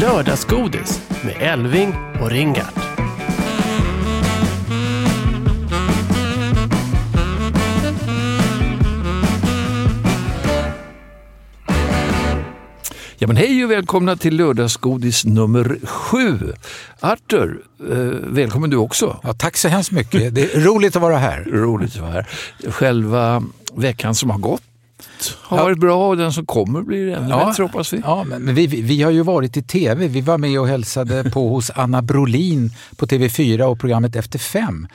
Lördagsgodis med Elving och Ringart. Ja men hej och välkomna till lördagsgodis nummer sju. Arthur, eh, välkommen du också. Ja, tack så hemskt mycket. Det är roligt att vara här. Roligt att vara här. Själva veckan som har gått har Ja. varit bra och den som kommer blir ännu bättre hoppas vi. Ja, men vi, vi vi har ju varit i tv. Vi var med och hälsade på hos Anna Brolin på TV4 och programmet Efter fem.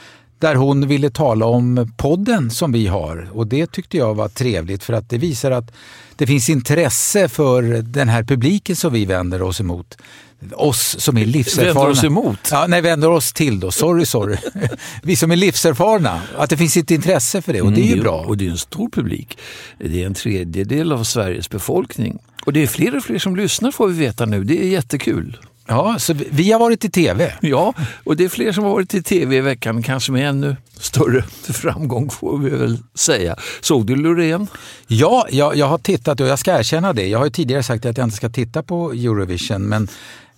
Där hon ville tala om podden som vi har och det tyckte jag var trevligt för att det visar att det finns intresse för den här publiken som vi vänder oss emot. Oss som är livserfarna. Vänder oss emot? Ja, nej, vänder oss till då. Sorry, sorry. vi som är livserfarna. Att det finns ett intresse för det och det är ju Mm, bra. Och det är en stor publik. Det är en tredjedel av Sveriges befolkning. Och det är fler och fler som lyssnar får vi veta nu. Det är jättekul. Ja, så vi- har varit i tv. Ja, och det är fler som har varit i tv i veckan, kanske med ännu större framgång får vi väl säga. Såg du Loreen? Ja, jag, jag har tittat och jag ska erkänna det. Jag har ju tidigare sagt att jag inte ska titta på Eurovision men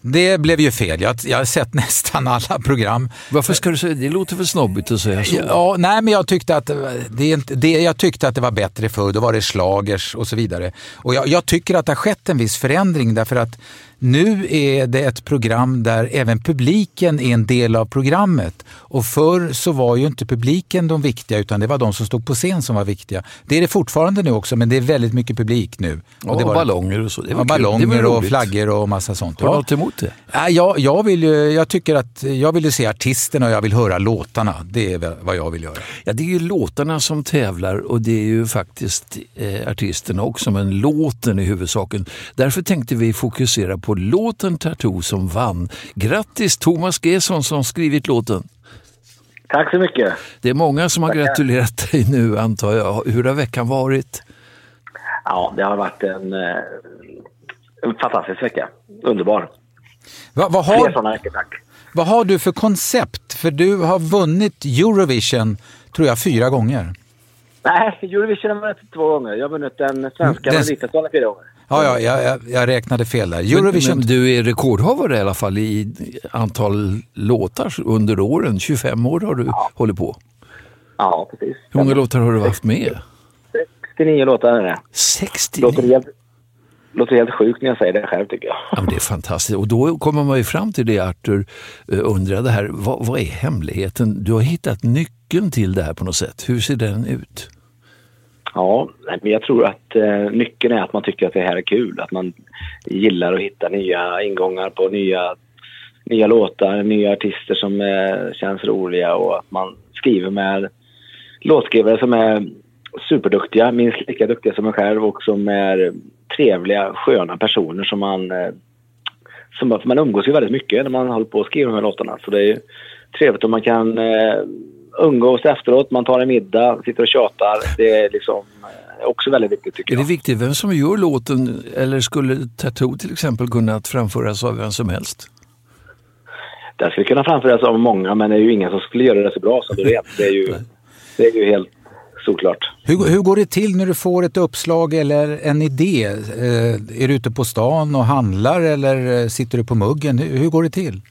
det blev ju fel. Jag, jag har sett nästan alla program. Varför ska du säga det? låter för snobbigt att säga så. Ja, nej, men jag tyckte, att det är inte, det, jag tyckte att det var bättre förr. Då var det slagers och så vidare. Och jag, jag tycker att det har skett en viss förändring därför att nu är det ett program där även publiken är en del av programmet. Och förr så var ju inte publiken de viktiga utan det var de som stod på scen som var viktiga. Det är det fortfarande nu också men det är väldigt mycket publik nu. Och, det var, ballonger och så. Det var ja, kul. Det ballonger och flaggor och massa sånt. Har du Ja. något emot det? Ja, jag, jag, vill ju, jag tycker att jag vill se artisterna och jag vill höra låtarna. Det är vad jag vill göra. Ja, det är ju låtarna som tävlar och det är ju faktiskt eh, artisterna också, men låten är huvudsaken. Därför tänkte vi fokusera på låten Tattoo som vann. Grattis Thomas Gesson som skrivit låten. Tack så mycket. Det är många som har gratulerat dig nu antar jag. Hur har veckan varit? Ja, det har varit en, eh, en fantastisk vecka. Underbar. Va, vad, har, tack. vad har du för koncept? För du har vunnit Eurovision, tror jag, fyra gånger. Nej, Eurovision har jag vunnit två gånger. Jag har vunnit den svenska Den- Melodifestivalen fyra gånger. Ja, ja jag, jag, jag räknade fel där. Eurovision, men du är rekordhavare i alla fall i antal låtar under åren. 25 år har du hållit på. Ja, precis. Hur många låtar har du haft med? 69 låtar är det. 69? Låter helt, låter helt sjukt när jag säger det själv tycker jag. Ja, men det är fantastiskt. Och då kommer man ju fram till det Arthur eh, undrade här. Vad, vad är hemligheten? Du har hittat nyckeln till det här på något sätt. Hur ser den ut? Ja, men jag tror att eh, nyckeln är att man tycker att det här är kul. Att man gillar att hitta nya ingångar på nya, nya låtar, nya artister som eh, känns roliga och att man skriver med låtskrivare som är superduktiga, minst lika duktiga som en själv och som är trevliga, sköna personer som man... Eh, som, man umgås ju väldigt mycket när man håller på att skriva de här låtarna. Så det är ju trevligt om man kan eh, umgås efteråt, man tar en middag, sitter och tjatar. Det är liksom eh, också väldigt viktigt tycker Är det jag. viktigt vem som gör låten eller skulle Tattoo till exempel kunna framföras av vem som helst? Den skulle kunna framföras av många men det är ju ingen som skulle göra det så bra som du vet. Det är ju, det är ju helt såklart. hur, hur går det till när du får ett uppslag eller en idé? Eh, är du ute på stan och handlar eller eh, sitter du på muggen? Hur, hur går det till?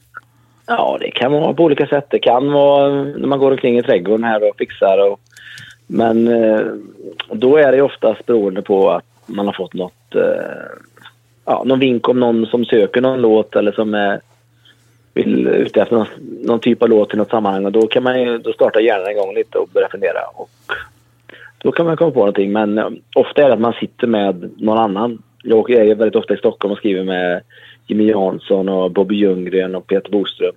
Ja, det kan vara på olika sätt. Det kan vara eh, när man går omkring i trädgården här och fixar. Och, men eh, då är det oftast beroende på att man har fått något, eh, ja, någon vink om någon som söker någon låt eller som är vill ute efter någon, någon typ av låt i något sammanhang och då kan man ju, då startar hjärnan igång lite och börjar fundera och då kan man komma på någonting men ofta är det att man sitter med någon annan. Jag är väldigt ofta i Stockholm och skriver med Jimmy Jansson och Bobby Ljunggren och Peter Boström.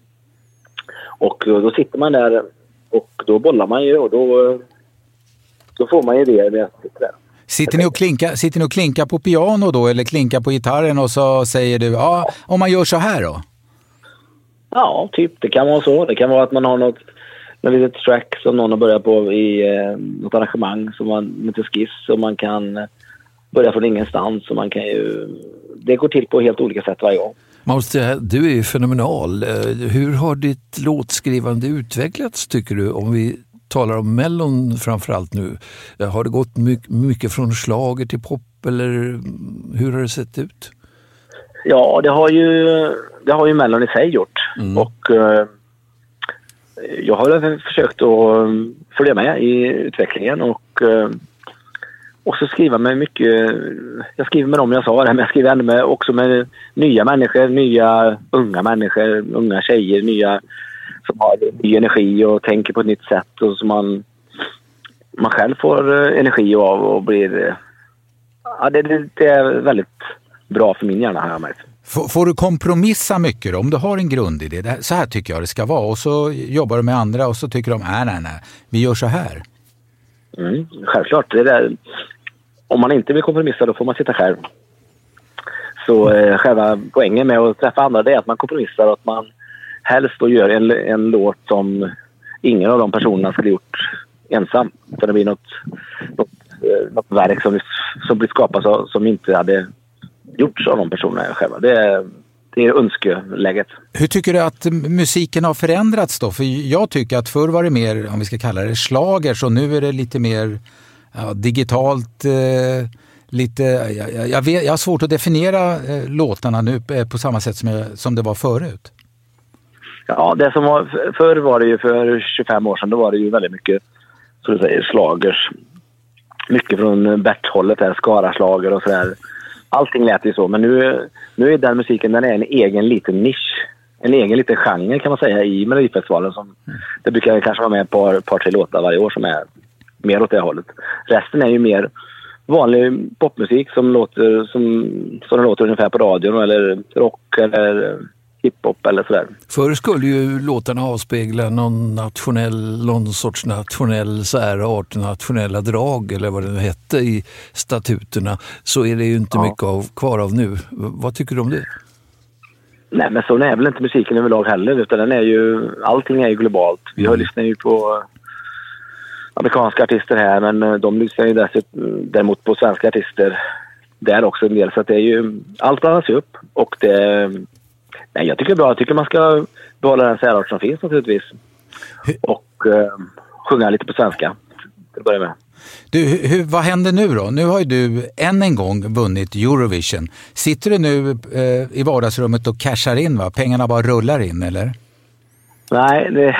Och då sitter man där och då bollar man ju och då, då får man idéer när jag sitter där. Sitter ni, och klinkar, sitter ni och klinkar på piano då eller klinkar på gitarren och så säger du ja, om man gör så här då? Ja, typ. Det kan vara så. Det kan vara att man har något, något litet track som någon har börjat på i eh, något arrangemang som man, med skiss och man kan börja från ingenstans och man kan ju... Det går till på helt olika sätt varje gång. Man måste du är ju fenomenal. Eh, hur har ditt låtskrivande utvecklats tycker du? Om vi talar om Mellon framförallt nu. Eh, har det gått mycket från slager till pop eller hur har det sett ut? Ja, det har ju, det har ju Mellon i sig gjort. Mm. Och eh, jag har försökt att följa med i utvecklingen och eh, också skriva med mycket... Jag skriver med dem jag sa det, men jag skriver ändå med, också med nya människor, nya unga människor, unga tjejer, nya som har ny energi och tänker på ett nytt sätt och som man, man själv får eh, energi av och blir... Ja, det, det är väldigt bra för min hjärna har jag märkt. Får, får du kompromissa mycket då? Om du har en grundidé, det här, så här tycker jag det ska vara och så jobbar du med andra och så tycker de, nej nej nej, vi gör så här. Mm, självklart. Det där, om man inte vill kompromissa då får man sitta själv. Så eh, själva poängen med att träffa andra det är att man kompromissar och att man helst då gör en, en låt som ingen av de personerna skulle gjort ensam. Utan det blir något, något, eh, något verk som, som blir skapat som inte hade gjorts av de personerna själva. Det är, det är önskeläget. Hur tycker du att musiken har förändrats då? För jag tycker att förr var det mer, om vi ska kalla det slager, och nu är det lite mer ja, digitalt. Eh, lite, jag, jag, vet, jag har svårt att definiera eh, låtarna nu eh, på samma sätt som, jag, som det var förut. Ja, det som var, förr var det ju för 25 år sedan, då var det ju väldigt mycket, som du säger, slagers. Mycket från Bert-hållet, Skara-slager och sådär allting lät ju så. Men nu, nu är den musiken den är en egen liten nisch. En egen liten genre kan man säga i Melodifestivalen. Som, mm. Det brukar kanske vara med ett par, par, tre låtar varje år som är mer åt det hållet. Resten är ju mer vanlig popmusik som låter som, som låter ungefär på radion eller rock eller hiphop eller sådär. Förr skulle ju låtarna avspegla någon nationell, någon sorts nationell särart, nationella drag eller vad det nu hette i statuterna. Så är det ju inte ja. mycket av, kvar av nu. Vad tycker du om det? Nej, men så är väl inte musiken överlag heller, utan den är ju, allting är ju globalt. Vi har mm. lyssnat ju på amerikanska artister här, men de lyssnar ju däremot på svenska artister där också en del. Så att det är ju, allt blandas ju upp och det, Nej, jag tycker det är bra. Jag tycker man ska behålla den särart som finns naturligtvis. Och eh, sjunga lite på svenska till att börja med. Du, hur, vad händer nu då? Nu har ju du än en gång vunnit Eurovision. Sitter du nu eh, i vardagsrummet och cashar in? Va? Pengarna bara rullar in, eller? Nej, det,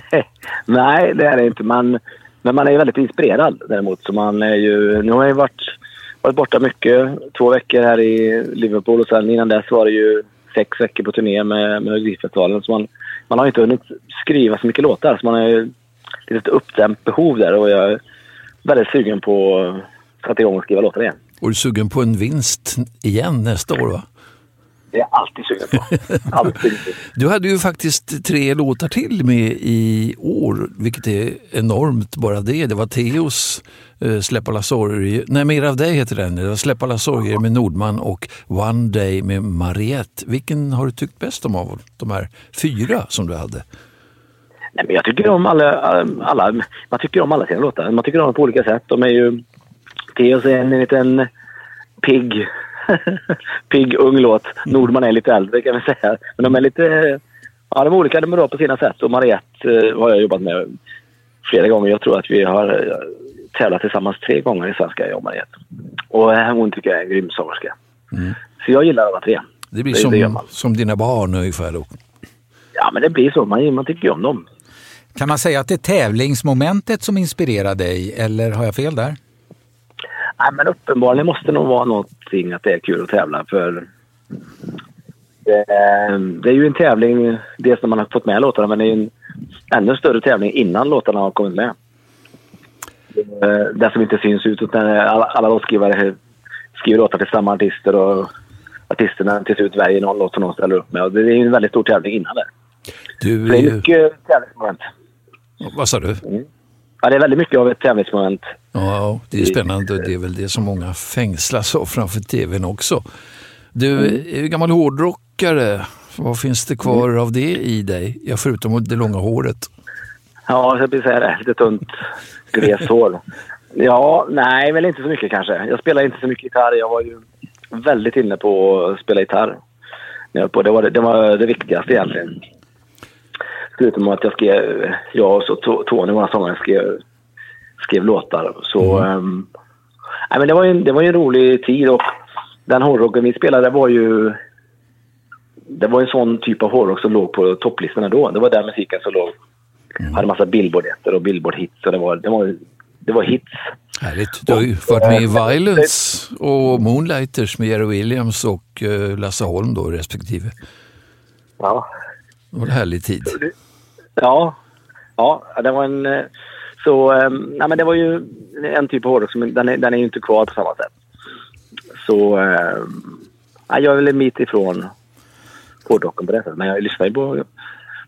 nej, det är det inte. Man, men man är väldigt inspirerad däremot. Så man är ju, nu har jag varit, varit borta mycket, två veckor här i Liverpool och sen innan dess var det ju sex veckor på turné med Melodifestivalen. Så man, man har inte hunnit skriva så mycket låtar. Så man har ju ett uppdämt behov där och jag är väldigt sugen på att sätta igång och skriva låtar igen. Och du är sugen på en vinst igen nästa år va? Det är jag alltid sugen på. alltid. du hade ju faktiskt tre låtar till med i år, vilket är enormt bara det. Det var Teos eh, Släpp alla sorger, nej Mer av dig heter den. Det var Släpp alla sorger med Nordman och One Day med Mariette. Vilken har du tyckt bäst om av de här fyra som du hade? Nej, men jag tycker om alla, alla, man tycker om alla sina låtar. Man tycker om dem på olika sätt. De är ju, Teos är en liten pigg pigg, ung låt. Nordman är lite äldre kan vi säga. Men de är lite... Ja, de är olika. De är bra på sina sätt. Och Mariette eh, har jag jobbat med flera gånger. Jag tror att vi har eh, tävlat tillsammans tre gånger i svenska, jag och Mariette. Och eh, hon tycker jag är en grym sångerska. Mm. Så jag gillar alla tre. Det blir det, som, det som dina barn ungefär då? Ja, men det blir så. Man, man tycker ju om dem. Kan man säga att det är tävlingsmomentet som inspirerar dig, eller har jag fel där? Nej, men uppenbarligen måste det nog vara någonting att det är kul att tävla för det, det är ju en tävling, dels när man har fått med låtarna, men det är en ännu större tävling innan låtarna har kommit med. Det som inte syns ut, utan alla, alla låtskrivare skriver låtar till samma artister och artisterna till slut väljer någon låt som de ställer upp med. Och det är ju en väldigt stor tävling innan det. Du, det är mycket tävlingsmoment. vad sa du? Ja, det är väldigt mycket av ett tävlingsmoment. Ja, det är spännande och det är väl det som många fängslas av framför tvn också. Du är gammal hårdrockare. Vad finns det kvar av det i dig? Ja, förutom det långa håret. Ja, jag vill säga det. Lite tunt, glest hår. Ja, nej, väl inte så mycket kanske. Jag spelar inte så mycket gitarr. Jag var ju väldigt inne på att spela gitarr. Det var det, det var det viktigaste egentligen. Förutom att jag skrev, jag och så To- Tony, våra sångare, skrev, skrev låtar. Så, ehm, nej, men det var ju en, det var en rolig tid och den hårdrocken vi spelade var ju det var en sån typ av hårdrock som låg på topplistorna då. Det var den musiken som låg hade massa billboard-ettor och billboard-hits. Och det, var, det, var, det var hits. Härligt. Du har ju varit med i Violence och Moonlighters med Jerry Williams och eh, Lasse Holm då respektive. Ja. Det var en härlig tid. Ja, ja det var en... eh, Så, eh, nej, men det var ju en typ av hårdrock som den är, den är ju inte kvar på samma sätt. Så, eh, nej, jag är väl en bit ifrån hårdrocken på det sättet. Men jag lyssnar ju på,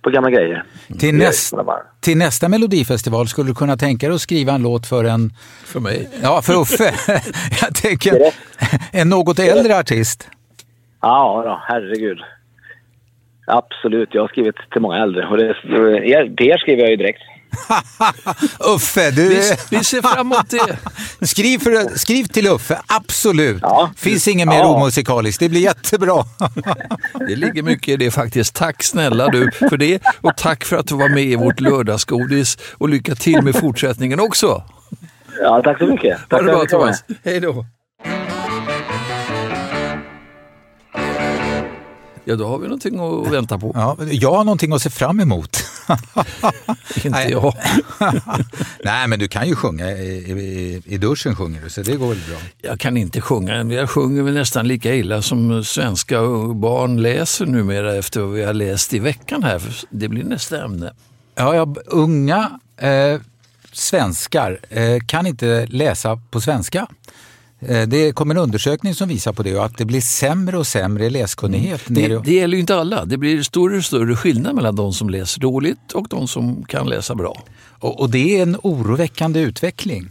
på gamla grejer. Till, näst, till nästa melodifestival skulle du kunna tänka dig att skriva en låt för en, För mig. ja för Uffe, jag tänker en något äldre artist. Ja, då, herregud. Absolut, jag har skrivit till många äldre. Och det, er, till er skriver jag ju direkt. Uffe, du, Vi, vi ser fram emot det. skriv, för, skriv till Uffe, absolut. Ja. Finns inget mer Ja. omusikaliskt, det blir jättebra. Det ligger mycket i det faktiskt. Tack snälla du för det och tack för att du var med i vårt lördagsgodis och lycka till med fortsättningen också. Ja, tack så mycket. Ha Tack det för bra. Thomas. Hej då. Ja, då har vi någonting att vänta på. Ja, jag har någonting att se fram emot. Inte jag. Nej, men du kan ju sjunga i, i, i duschen, sjunger du, så det går väl bra. Jag kan inte sjunga. Jag sjunger väl nästan lika illa som svenska barn läser numera efter vad vi har läst i veckan här. Det blir nästa ämne. Ja, ja unga eh, svenskar eh, kan inte läsa på svenska. Eh, det kommer en undersökning som visar på det och att det blir sämre och sämre läskunnighet. Det, nere- det gäller ju inte alla. Det blir större och större skillnad mellan de som läser dåligt och de som kan läsa bra. och, och det är en oroväckande utveckling.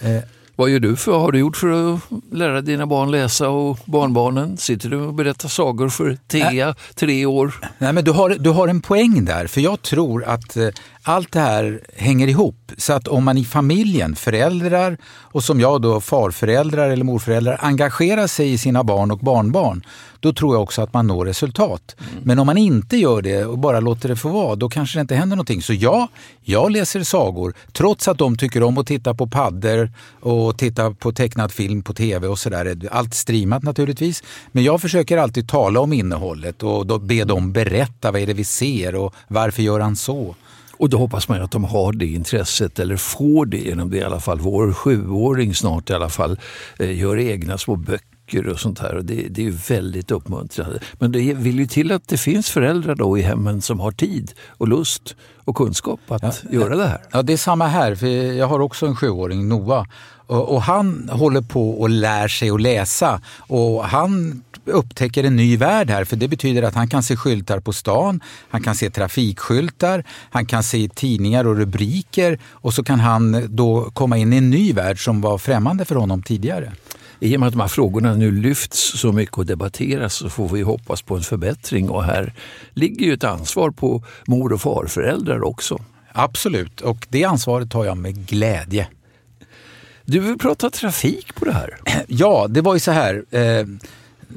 Eh, Vad gör du för, har du gjort för att lära dina barn läsa och barnbarnen? Sitter du och berättar sagor för Thea, tre år? Nej, men du, har, du har en poäng där, för jag tror att eh, allt det här hänger ihop. Så att om man i familjen, föräldrar och som jag då farföräldrar eller morföräldrar engagerar sig i sina barn och barnbarn, då tror jag också att man når resultat. Men om man inte gör det och bara låter det få vara, då kanske det inte händer någonting. Så ja, jag läser sagor, trots att de tycker om att titta på paddor och titta på tecknad film på tv och sådär. Allt streamat naturligtvis. Men jag försöker alltid tala om innehållet och då be dem berätta vad är det vi ser och varför gör han så. Och då hoppas man ju att de har det intresset eller får det genom det i alla fall. Vår sjuåring snart i alla fall eh, gör egna små böcker och sånt här. Och det, det är ju väldigt uppmuntrande. Men det vill ju till att det finns föräldrar då i hemmen som har tid och lust och kunskap att göra det här. Ja, det är samma här. För jag har också en sjuåring, Noah. Och, och han håller på och lär sig att läsa. Och han upptäcker en ny värld här. För det betyder att han kan se skyltar på stan, han kan se trafikskyltar, han kan se tidningar och rubriker. Och så kan han då komma in i en ny värld som var främmande för honom tidigare. I och med att de här frågorna nu lyfts så mycket och debatteras så får vi hoppas på en förbättring. Och här ligger ju ett ansvar på mor och farföräldrar också. Absolut, och det ansvaret tar jag med glädje. Du vill prata trafik på det här. Ja, det var ju så här. Eh,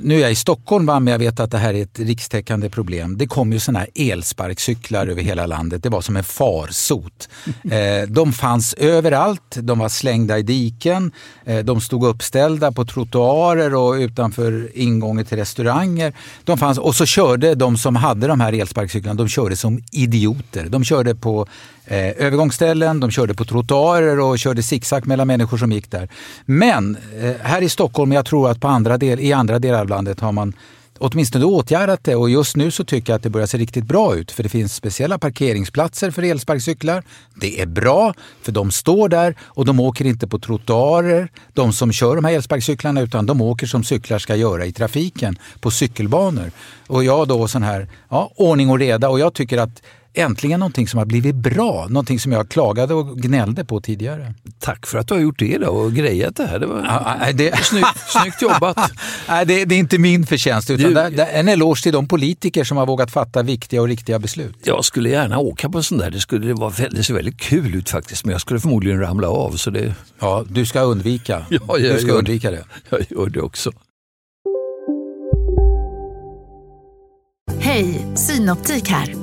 nu är jag i Stockholm, va, men jag vet att det här är ett rikstäckande problem. Det kom ju såna här elsparkcyklar över hela landet. Det var som en farsot. Eh, de fanns överallt. De var slängda i diken. Eh, de stod uppställda på trottoarer och utanför ingången till restauranger. De fanns, och så körde de som hade de här elsparkcyklarna, de körde som idioter. De körde på eh, övergångsställen, de körde på trottoarer och körde zigzag mellan människor som gick där. Men eh, här i Stockholm, jag tror att på andra del, i andra delar av landet har man åtminstone åtgärdat det och just nu så tycker jag att det börjar se riktigt bra ut för det finns speciella parkeringsplatser för elsparkcyklar. Det är bra för de står där och de åker inte på trottoarer, de som kör de här elsparkcyklarna, utan de åker som cyklar ska göra i trafiken på cykelbanor. Och jag då sån här, ja, ordning och reda och jag tycker att äntligen någonting som har blivit bra. Någonting som jag klagade och gnällde på tidigare. Tack för att du har gjort det då och grejat det här. Det var ja, det... snyggt, snyggt jobbat. Nej, det, det, är inte min förtjänst utan du... det, det är en eloge till de politiker som har vågat fatta viktiga och riktiga beslut. Jag skulle gärna åka på sån där. Det skulle vara väldigt, det ser väldigt kul ut faktiskt men jag skulle förmodligen ramla av. Så det... Ja, du ska undvika, ja, jag du ska undvika det. Jag gör det också. Hej, Synoptik här.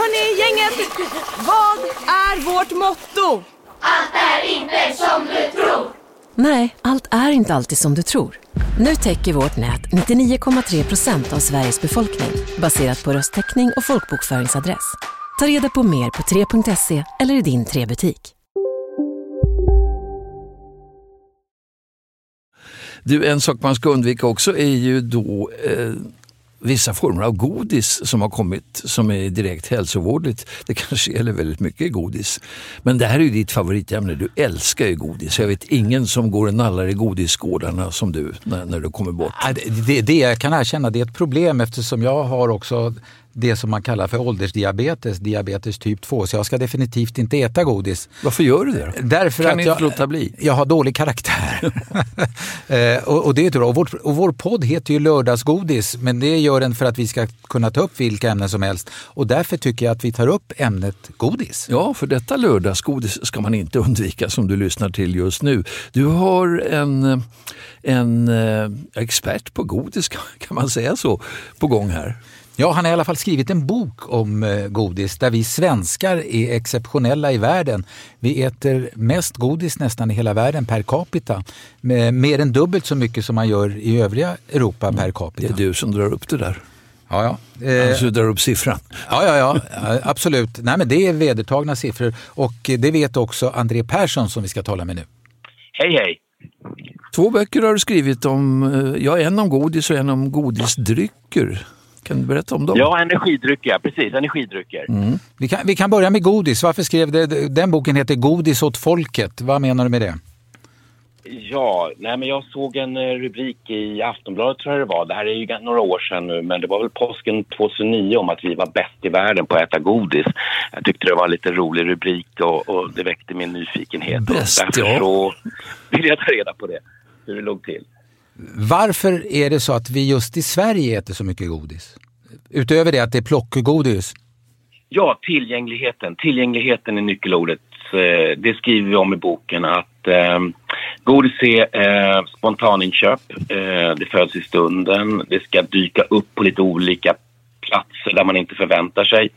Hörni, gänget! Vad är vårt motto? Allt är inte som du tror. Nej, allt är inte alltid som du tror. Nu täcker vårt nät 99,3 procent av Sveriges befolkning baserat på röstteckning och folkbokföringsadress. Ta reda på mer på 3.se eller i din 3-butik. Du, en sak man ska undvika också är ju då eh, vissa former av godis som har kommit som är direkt hälsovårdligt. Det kanske gäller väldigt mycket godis. Men det här är ju ditt favoritämne. Du älskar ju godis. Jag vet ingen som går och nallar i godisgårdarna som du när, när du kommer bort. Det, det jag kan erkänna, det är ett problem eftersom jag har också det som man kallar för åldersdiabetes, diabetes typ 2. Så jag ska definitivt inte äta godis. Varför gör du det? Därför kan att inte jag, låta bli? Jag har dålig karaktär. eh, och, och, det är bra. Och vår, och vår podd heter ju Lördagsgodis, men det gör den för att vi ska kunna ta upp vilka ämnen som helst. Och därför tycker jag att vi tar upp ämnet godis. Ja, för detta lördagsgodis ska man inte undvika som du lyssnar till just nu. Du har en, en eh, expert på godis, kan man säga så, på gång här. Ja, han har i alla fall skrivit en bok om eh, godis där vi svenskar är exceptionella i världen. Vi äter mest godis nästan i hela världen per capita. Med mer än dubbelt så mycket som man gör i övriga Europa mm. per capita. Det är du som drar upp det där. Ja, ja. Eh, alltså du drar upp siffran. Ja, ja, ja, absolut. Nej, men det är vedertagna siffror och det vet också André Persson som vi ska tala med nu. Hej, hej. Två böcker har du skrivit om, eh, ja, en om godis och en om godisdrycker. Kan du berätta om dem? Ja, energidrycker, precis. Energidrycker. Mm. Vi, kan, vi kan börja med godis. Varför skrev det, den boken heter Godis åt folket? Vad menar du med det? Ja, nej men jag såg en eh, rubrik i Aftonbladet tror jag det var. Det här är ju några år sedan nu, men det var väl påsken 2009 om att vi var bäst i världen på att äta godis. Jag tyckte det var en lite rolig rubrik och, och det väckte min nyfikenhet. Bäst, Därför ja. så vill jag ta reda på det, hur det låg till. Varför är det så att vi just i Sverige äter så mycket godis? Utöver det att det är plockgodis. Ja, tillgängligheten. Tillgängligheten är nyckelordet. Eh, det skriver vi om i boken att eh, godis är eh, spontaninköp. Eh, det föds i stunden. Det ska dyka upp på lite olika platser där man inte förväntar sig.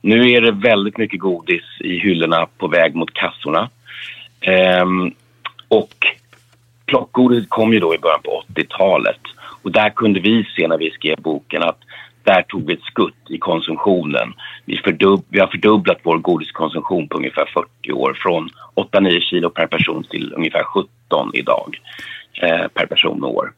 Nu är det väldigt mycket godis i hyllorna på väg mot kassorna. Eh, och plockgodis kom ju då i början på 80-talet och där kunde vi se när vi skrev boken att där tog vi ett skutt i konsumtionen. Vi, fördubb vi har fördubblat vår godiskonsumtion på ungefär 40 år från 8-9 kilo per person till ungefär 17 idag eh, per person och år.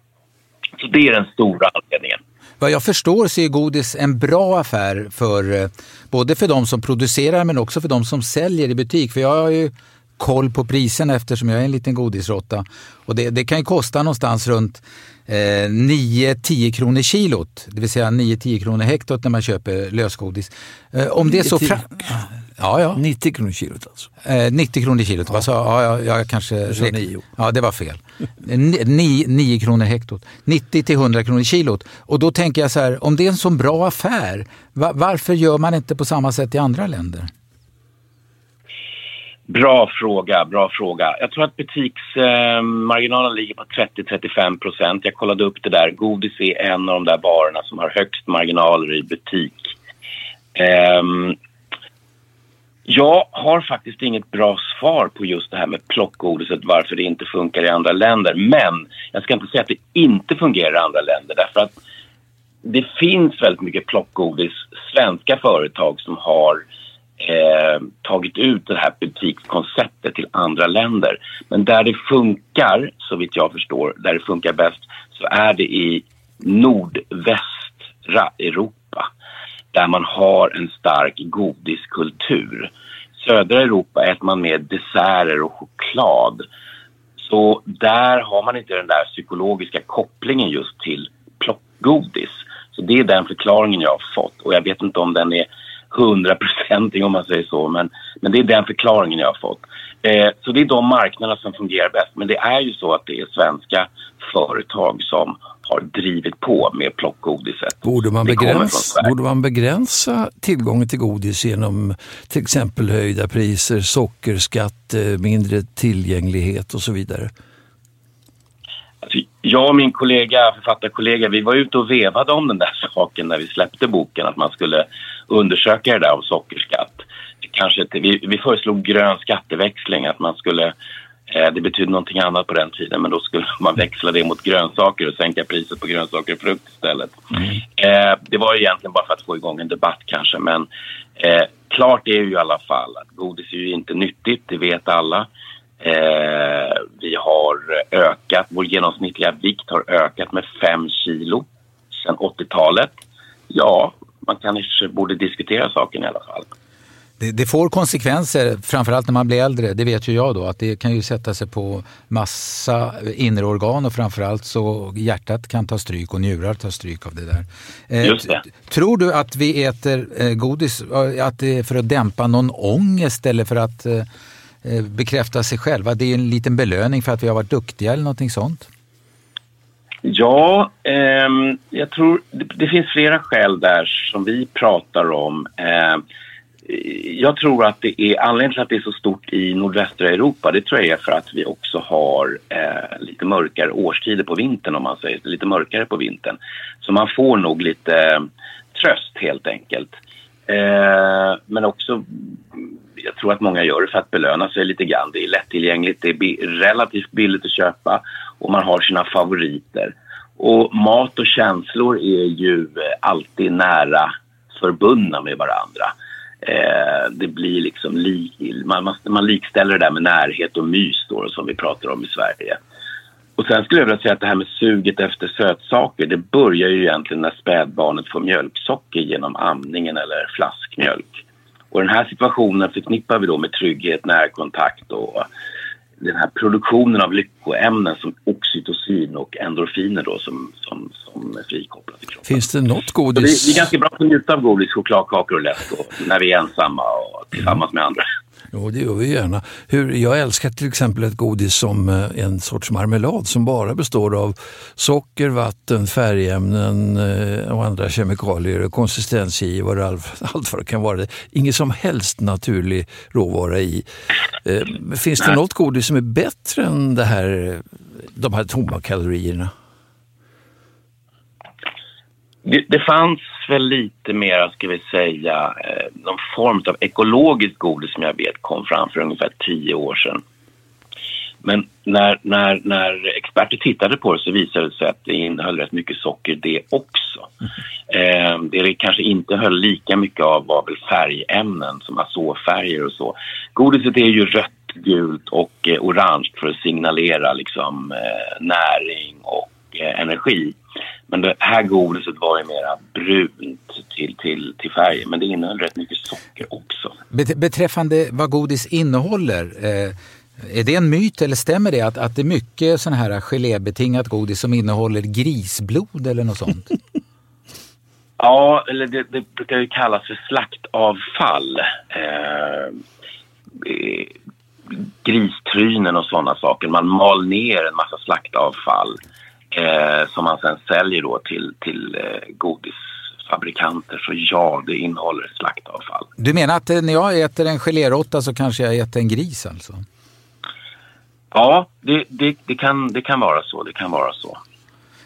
Så det är den stora anledningen. Vad jag förstår så är godis en bra affär för eh, både för de som producerar men också för de som säljer i butik. För jag har ju koll på priserna eftersom jag är en liten godisråtta. Och det, det kan ju kosta någonstans runt eh, 9-10 kronor kilot, det vill säga 9-10 kronor hektot när man köper lösgodis. Eh, om det är så... Fra- ja, ja. 90 kronor kilot alltså? Eh, 90 kronor kilot, ja. Sa, ja, ja, jag kanske... Re- ja, det var fel. 9, 9 kronor hektot. 90 till 100 kronor kilot. Och då tänker jag så här, om det är en så bra affär, va- varför gör man inte på samma sätt i andra länder? Bra fråga, bra fråga. Jag tror att butiksmarginalen eh, ligger på 30-35 procent. Jag kollade upp det där. Godis är en av de där varorna som har högst marginaler i butik. Eh, jag har faktiskt inget bra svar på just det här med plockgodiset, varför det inte funkar i andra länder. Men jag ska inte säga att det inte fungerar i andra länder därför att det finns väldigt mycket plockgodis, svenska företag som har eh, tagit ut det här butikskonceptet till andra länder. Men där det funkar, så vitt jag förstår, där det funkar bäst så är det i nordvästra Europa där man har en stark godiskultur. Södra Europa äter man mer desserter och choklad. Så där har man inte den där psykologiska kopplingen just till plockgodis. Så det är den förklaringen jag har fått och jag vet inte om den är hundraprocentig om man säger så men, men det är den förklaringen jag har fått. Eh, så det är de marknaderna som fungerar bäst men det är ju så att det är svenska företag som har drivit på med plockgodiset. Borde man, begränsa, borde man begränsa tillgången till godis genom till exempel höjda priser, sockerskatt, eh, mindre tillgänglighet och så vidare? Alltså, jag och min kollega, författarkollega, vi var ute och vevade om den där saken när vi släppte boken, att man skulle undersöka det där om sockerskatt. Kanske, vi, vi föreslog grön skatteväxling, att man skulle Eh, det betydde någonting annat på den tiden men då skulle man växla det mot grönsaker och sänka priset på grönsaker och frukt istället. Mm. Eh, det var egentligen bara för att få igång en debatt kanske men eh, klart är ju i alla fall att godis är ju inte nyttigt, det vet alla. Eh, vi har ökat, vår genomsnittliga vikt har ökat med 5 kilo sedan 80-talet. Ja, man kanske borde diskutera saken i alla fall. Det, det, får konsekvenser, framförallt när man blir äldre. Det vet ju jag då, att det kan ju sätta sig på massa inre organ och framförallt så hjärtat kan ta stryk och njurar tar stryk av det där. Eh, Just det. Tror du att vi äter eh, godis att det är för att dämpa någon ångest eller för att eh, Eh, bekräfta sig själva? Det är en liten belöning för att vi har varit duktiga eller någonting sånt? Ja, eh, jag tror det, det, finns flera skäl där som vi pratar om. Eh, jag tror att det är anledningen till att det är så stort i nordvästra Europa. Det tror jag är för att vi också har eh, lite mörkare årstider på vintern om man säger lite mörkare på vintern. Så man får nog lite eh, tröst helt enkelt. Eh, men också, jag tror att många gör det för att belöna sig lite grann. Det är lättillgängligt, det är bi relativt billigt att köpa och man har sina favoriter. Och mat och känslor är ju alltid nära förbundna med varandra. Eh, det blir liksom li, man, man, man likställer det där med närhet och mys då, som vi pratar om i Sverige. Och sen skulle jag vilja säga att det här med suget efter sötsaker, det börjar ju egentligen när spädbarnet får mjölksocker genom amningen eller flaskmjölk. Och den här situationen förknippar vi då med trygghet, närkontakt och den här produktionen av lyckoämnen som oxytocin och endorfiner då som, som, som är frikopplat i kroppen. Finns det något godis? Det är, ganska bra att njuta av godis, chokladkakor och läsk när vi är ensamma och tillsammans med andra. Jo, det gör vi gärna. Hur, jag älskar till exempel ett godis som eh, en sorts marmelad som bara består av socker, vatten, färgämnen eh, och andra kemikalier, konsistensgivare och allt vad det kan vara. Ingen som helst naturlig råvara i. Eh, finns det något godis som är bättre än det här, de här tomma kalorierna? Det, det, fanns väl lite mer, ska vi säga, eh, någon form av ekologiskt godis som jag vet kom fram för ungefär tio år sedan. Men när, när, när experter tittade på det så visade det sig att det innehöll rätt mycket socker det också. Eh, det det kanske inte höll lika mycket av var väl färgämnen som azofärger och så. Godiset är ju rött, gult och eh, orange för att signalera liksom, eh, näring och eh, energi. Men det här godiset var ju mera brunt till, till, till färgen, men det innehöll rätt mycket socker också. Beträffande vad godis innehåller, eh, är det en myt eller stämmer det att, att det är mycket sån här gelébetingat godis som innehåller grisblod eller något sånt? ja, eller det, det, brukar ju kallas för slaktavfall. Eh, eh gristrynen och sådana saker. Man mal ner en massa slaktavfall eh, som man sen säljer då till, till eh, godis fabrikanter så ja, det innehåller slaktavfall. Du menar att eh, när jag äter en geléråtta så kanske jag äter en gris alltså? Ja, det, det, det, kan, det kan vara så. Det kan vara så.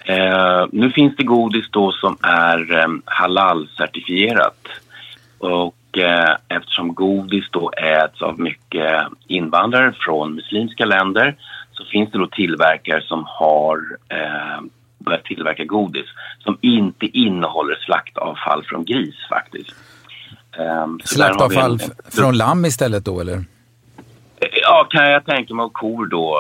Eh, nu finns det godis då som är eh, halal-certifierat. Och eh, eftersom godis då äts av mycket invandrare från muslimska länder så finns det då tillverkare som har eh, börjat tillverka godis som inte innehåller slaktavfall från gris faktiskt. Eh, slaktavfall en, från lamm istället då eller? Ja, kan jag tänka mig, och kor då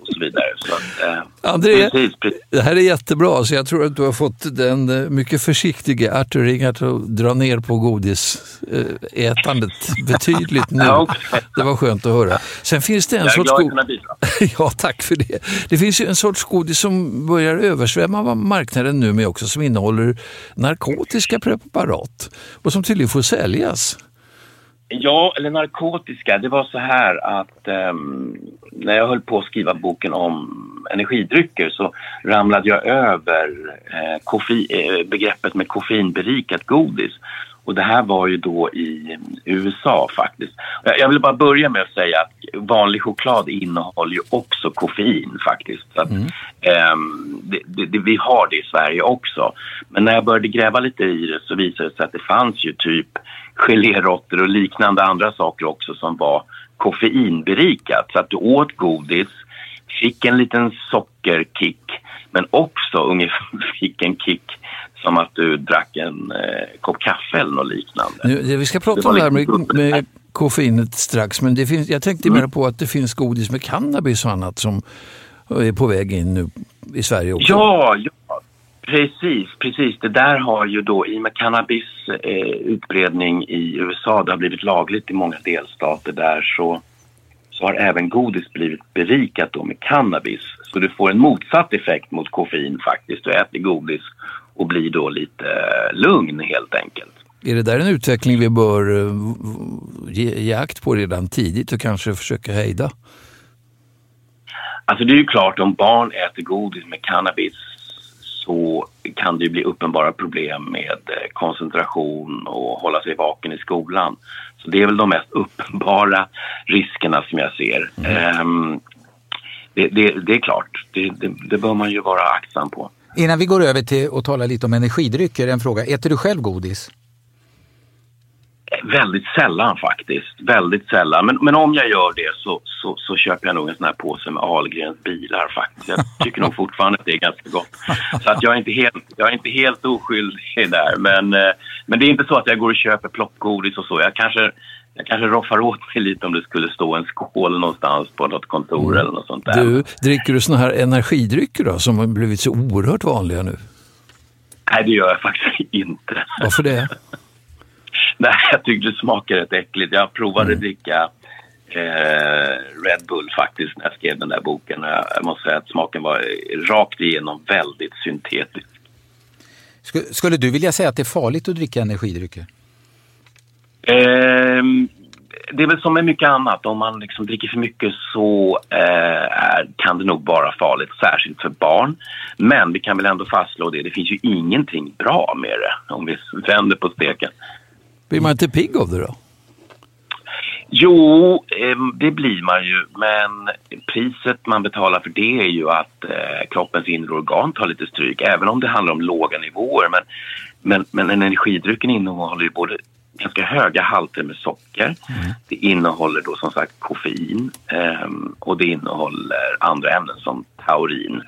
och så vidare. Så att, eh, André, precis, precis. det här är jättebra, så jag tror att du har fått den eh, mycket försiktiga Artur Ringart att dra ner på godisätandet betydligt nu. ja, okay. Det var skönt att höra. Sen finns det en jag sorts bidra. ja, tack för det. Det finns ju en sorts godis som börjar översvämma marknaden nu med också, som innehåller narkotiska preparat och som tydligen får säljas. Ja, eller narkotiska. Det var så här att um, när jag höll på att skriva boken om energidrycker så ramlade jag över eh, koffein, eh, begreppet med koffeinberikat godis. Och det här var ju då i USA faktiskt. Jag vill bara börja med att säga att vanlig choklad innehåller ju också koffein faktiskt. Så att, mm. um, det, det, vi har det i Sverige också. Men när jag började gräva lite i det så visade det sig att det fanns ju typ geléråttor och liknande andra saker också som var koffeinberikat. Så att du åt godis, fick en liten sockerkick men också ungefär fick en kick som att du drack en eh, kopp kaffe eller något liknande. Nu, vi ska prata om det här med, med koffeinet strax, men det finns, jag tänkte mm. mer på att det finns godis med cannabis och annat som är på väg in nu i Sverige också. Ja, ja Precis, precis. Det där har ju då i och med cannabis eh, utbredning i USA, det har blivit lagligt i många delstater där så, så har även godis blivit berikat då med cannabis. Så du får en motsatt effekt mot koffein faktiskt. Du äter godis och blir då lite eh, lugn helt enkelt. Är det där en utveckling vi bör eh, ge, ge akt på redan tidigt och kanske försöka hejda? Alltså det är ju klart om barn äter godis med cannabis så kan det bli uppenbara problem med eh, koncentration och hålla sig vaken i skolan. Så det är väl de mest uppenbara riskerna som jag ser. Mm. Um, det, det, det, är klart, det, det, bör man ju vara aktsam på. Innan vi går över till att tala lite om energidrycker, en fråga. Äter du själv godis? Väldigt sällan faktiskt. Väldigt sällan. Men, men om jag gör det så, så, så, köper jag nog en sån här påse med Ahlgrens bilar faktiskt. Jag tycker nog fortfarande att det är ganska gott. Så att jag är inte helt, jag är inte helt oskyldig där. Men, eh, men det är inte så att jag går och köper plockgodis och så. Jag kanske, jag kanske roffar åt mig lite om det skulle stå en skål någonstans på något kontor mm. eller något sånt där. Du, dricker du såna här energidrycker då som har blivit så oerhört vanliga nu? Nej, det gör jag faktiskt inte. Varför det? Nej, jag tyckte det smakade rätt äckligt. Jag provade mm. dricka eh, Red Bull faktiskt när jag skrev den där boken. Jag, jag måste säga att smaken var rakt igenom väldigt syntetisk. Skulle du vilja säga att det är farligt att dricka energidrycker? Eh, det är väl som med mycket annat. Om man liksom dricker för mycket så eh, kan det nog vara farligt, särskilt för barn. Men vi kan väl ändå fastslå det, det finns ju ingenting bra med det om vi vänder på steken. Blir man inte pigg av det då? Jo, ehm, det blir man ju, men priset man betalar för det är ju att eh, kroppens inre organ tar lite stryk, även om det handlar om låga nivåer. Men, men, men energidrycken innehåller ju både ganska höga halter med socker. Mm. Det innehåller då som sagt koffein um, och det innehåller andra ämnen som taurin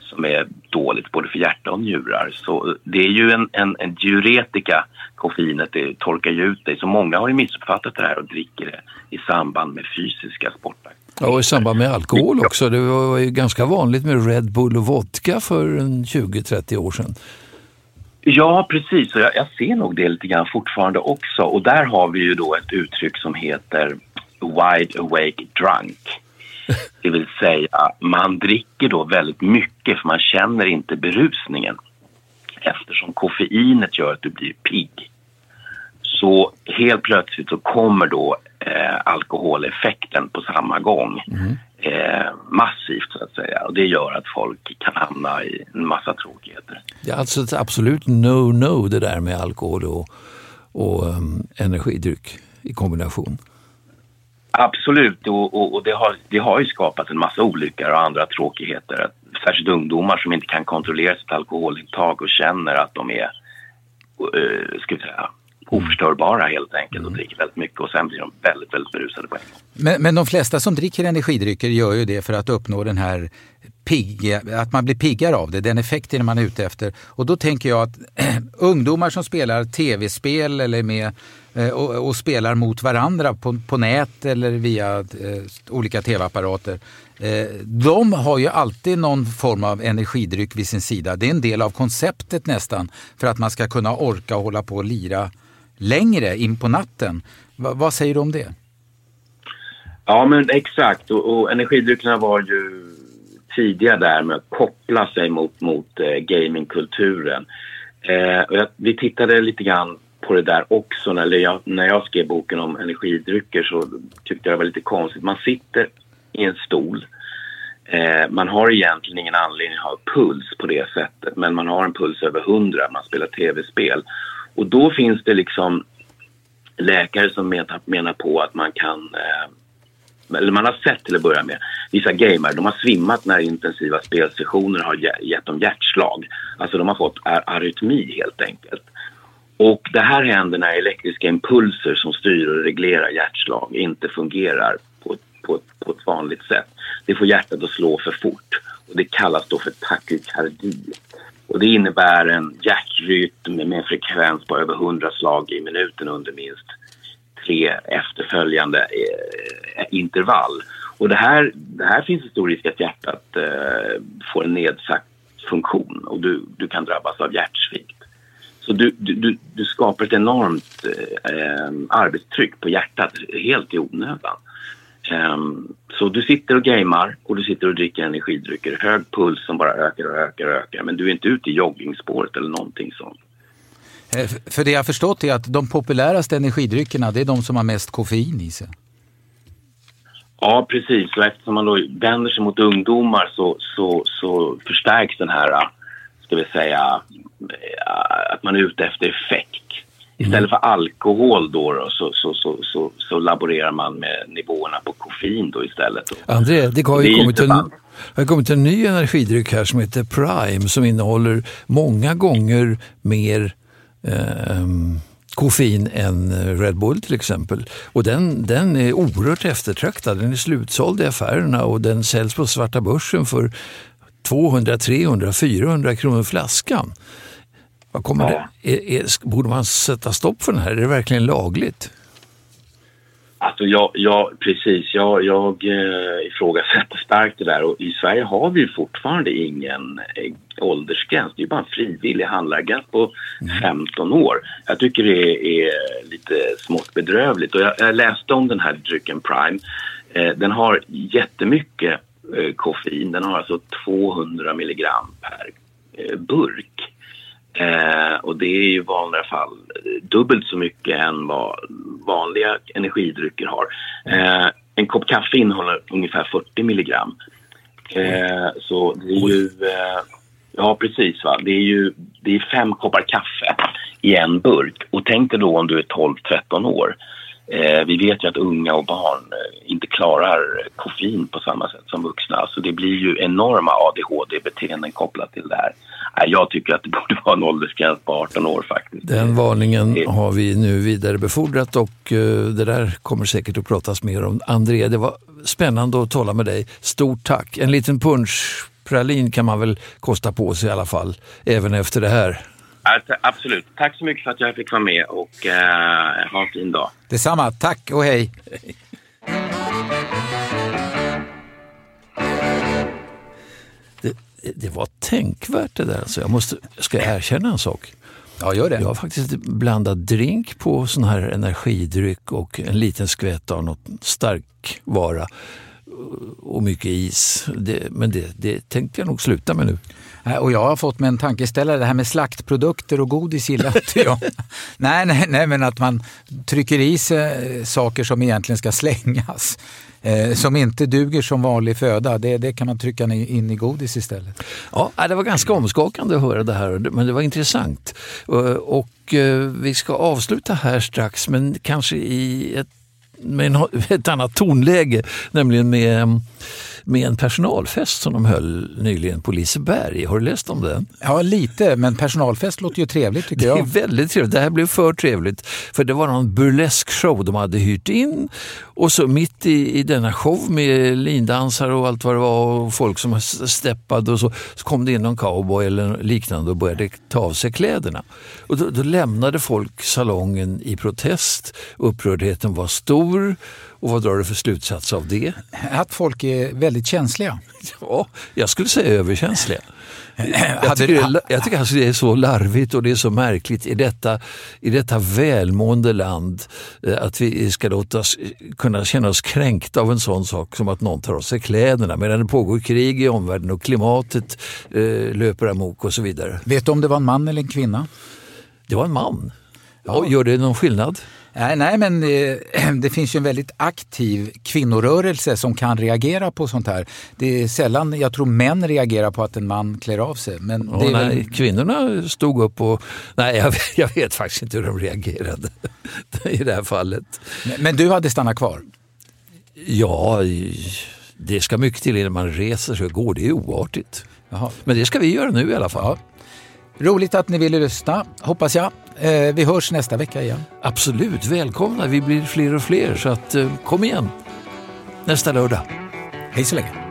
som är dåligt både för hjärta och njurar. Så det är ju en, en, en diuretika, koffeinet, det torkar ju ut dig. Så många har ju missuppfattat det här och dricker det i samband med fysiska sporter. Ja, och i samband med alkohol också. Det var ju ganska vanligt med Red Bull och vodka för 20-30 år sedan. Ja, precis. Och jag, jag, ser nog det lite grann fortfarande också. Och där har vi ju då ett uttryck som heter wide awake drunk. Det vill säga, man dricker då väldigt mycket för man känner inte berusningen eftersom koffeinet gör att du blir pigg. Så helt plötsligt så kommer då eh, alkoholeffekten på samma gång. Eh, massivt så att säga och det gör att folk kan hamna i en massa tråkigheter. Det är alltså ett absolut no-no det där med alkohol och, och um, energidryck i kombination. Absolut, och, och, och det, har, det har ju skapat en massa olyckor och andra tråkigheter. Särskilt ungdomar som inte kan kontrollera sitt alkoholintag och känner att de är uh, ska vi säga, oförstörbara helt enkelt och dricker väldigt mycket och sen blir de väldigt, väldigt berusade på en gång. Men, men de flesta som dricker energidrycker gör ju det för att uppnå den här pigga, att man blir piggare av det, den effekten man är ute efter. Och då tänker jag att ungdomar som spelar tv-spel eller med eh, och, och, spelar mot varandra på, på nät eller via eh, olika tv-apparater. Eh, de har ju alltid någon form av energidryck vid sin sida. Det är en del av konceptet nästan för att man ska kunna orka hålla på och lira längre in på natten. Va, vad säger du om det? Ja, men exakt. Och, och energidryckerna var ju tidiga där med att koppla sig mot, mot eh, gamingkulturen. Eh, och jag, vi tittade lite grann på det där också när jag, när jag skrev boken om energidrycker så tyckte jag det var lite konstigt. Man sitter i en stol. Eh, man har egentligen ingen anledning att ha puls på det sättet men man har en puls över 100, man spelar tv-spel. Och då finns det liksom läkare som menar, på att man kan eh, eller man har sett till att börja med, vissa gamer, de har svimmat när intensiva spelsessioner har gett dem hjärtslag. Alltså de har fått arytmi helt enkelt. Och det här händer när elektriska impulser som styr och reglerar hjärtslag inte fungerar på ett, på på ett vanligt sätt. Det får hjärtat att slå för fort och det kallas då för takykardi. Och det innebär en hjärtrytm med en frekvens på över 100 slag i minuten under minst tre efterföljande eh, intervall. Och det här, det här finns en stor risk att hjärtat eh, får en nedsatt funktion och du, du kan drabbas av hjärtsvikt. Så du, du, du skapar ett enormt eh, eh, arbetstryck på hjärtat helt i onödan. Um, så du sitter och gamer och du sitter och dricker energidrycker. Hög puls som bara ökar och ökar och ökar. Men du är inte ute i joggingspåret eller någonting sånt. Eh, för det jag förstått är att de populäraste energidryckerna det är de som har mest koffein i sig. Ja, precis. Och eftersom man då vänder sig mot ungdomar så, så, så förstärks den här, ska vi säga, eh, att man är ute efter effekt. Istället för alkohol då, då så, så, så, så, så laborerar man med nivåerna på koffein då istället. André, det har ju kommit en, har kommit en ny energidryck här som heter Prime som innehåller många gånger mer eh, koffein än Red Bull till exempel. Och den, den är oerhört eftertraktad. Den är slutsåld i affärerna och den säljs på svarta börsen för 200, 300, 400 kronor flaskan. Vad kommer ja. det, är, är, borde man sätta stopp för den här? Är det verkligen lagligt? Alltså jag, jag, precis, jag, jag eh, ifrågasätter starkt det där och i Sverige har vi fortfarande ingen eh, åldersgräns. Det är bara en frivillig handlargräns på mm. 15 år. Jag tycker det är lite smått bedrövligt och jag, jag läste om den här drycken Prime. Eh, den har jättemycket eh, koffein, den har alltså 200 milligram per burk. Eh, och det är i vanliga fall dubbelt så mycket än vad vanliga energidrycker har. Eh, en kopp kaffe innehåller ungefär 40 milligram. Eh, så det är ju... Eh, ja, precis. Va? Det är ju det är fem koppar kaffe i en burk. Och tänk dig då om du är 12-13 år. Eh, vi vet ju att unga och barn eh, inte klarar koffein på samma sätt som vuxna. Så det blir ju enorma ADHD-beteenden kopplat till det här. Jag tycker att det borde vara en åldersgräns på 18 år faktiskt. Den varningen har vi nu vidarebefordrat och eh, det där kommer säkert att pratas mer om. André, det var spännande att tala med dig. Stort tack. En liten punschpralin kan man väl kosta på sig i alla fall, även efter det här. Absolut. Tack så mycket för att jag fick vara med och uh, ha en fin dag. Detsamma. Tack och hej. Det, det var tänkvärt det där. Alltså. Jag måste, ska jag erkänna en sak? Ja, gör det. Jag har faktiskt blandat drink på sån här energidryck och en liten skvätt av något stark vara. Och mycket is. Det, men det, det tänkte jag nog sluta med nu. Och jag har fått mig en tankeställare, det här med slaktprodukter och godis gillar inte jag. nej, nej, nej, men att man trycker i sig saker som egentligen ska slängas. Eh, som inte duger som vanlig föda, det, det kan man trycka in i godis istället. Ja, det var ganska omskakande att höra det här, men det var intressant. Och, och eh, vi ska avsluta här strax, men kanske i ett, med ett annat tonläge, nämligen med med en personalfest som de höll nyligen på Liseberg. Har du läst om den? Ja, lite, men personalfest låter ju trevligt tycker jag. Det är väldigt trevligt. Det här blev för trevligt. För det var någon burlesk show de hade hyrt in och så mitt i, i denna show med lindansare och allt vad det var och folk som steppade och så, så kom det in någon cowboy eller liknande och började ta av sig kläderna. Och då, då lämnade folk salongen i protest. Upprördheten var stor och vad drar du för slutsats av det? Att folk är väldigt känsliga. Ja, jag skulle säga överkänsliga. Jag tycker, jag tycker alltså det är så larvigt och det är så märkligt i detta, i detta välmående land eh, att vi ska låta oss, kunna känna oss kränkta av en sån sak som att någon tar av sig kläderna medan det pågår krig i omvärlden och klimatet eh, löper amok och så vidare. Vet du om det var en man eller en kvinna? Det var en man. Ja. gör det någon skillnad? Nej, nej men eh, det finns ju en väldigt aktiv kvinnorörelse som kan reagera på sånt här. Det är sällan jag tror män reagerar på att en man klär av sig. Men oh, nej, väl... Kvinnorna stod upp och... Nej, jag, jag, vet faktiskt inte hur de reagerade i det här fallet. Men, men du hade stannat kvar? Ja, det ska mycket till innan man reser sig och går. Det är oartigt. Jaha. Men det ska vi göra nu i alla fall. Ja. Roligt att ni ville lyssna, hoppas jag. Eh, vi hörs nästa vecka igen. Absolut, välkomna. Vi blir fler och fler, så att, eh, kom igen nästa lördag. Hej så länge.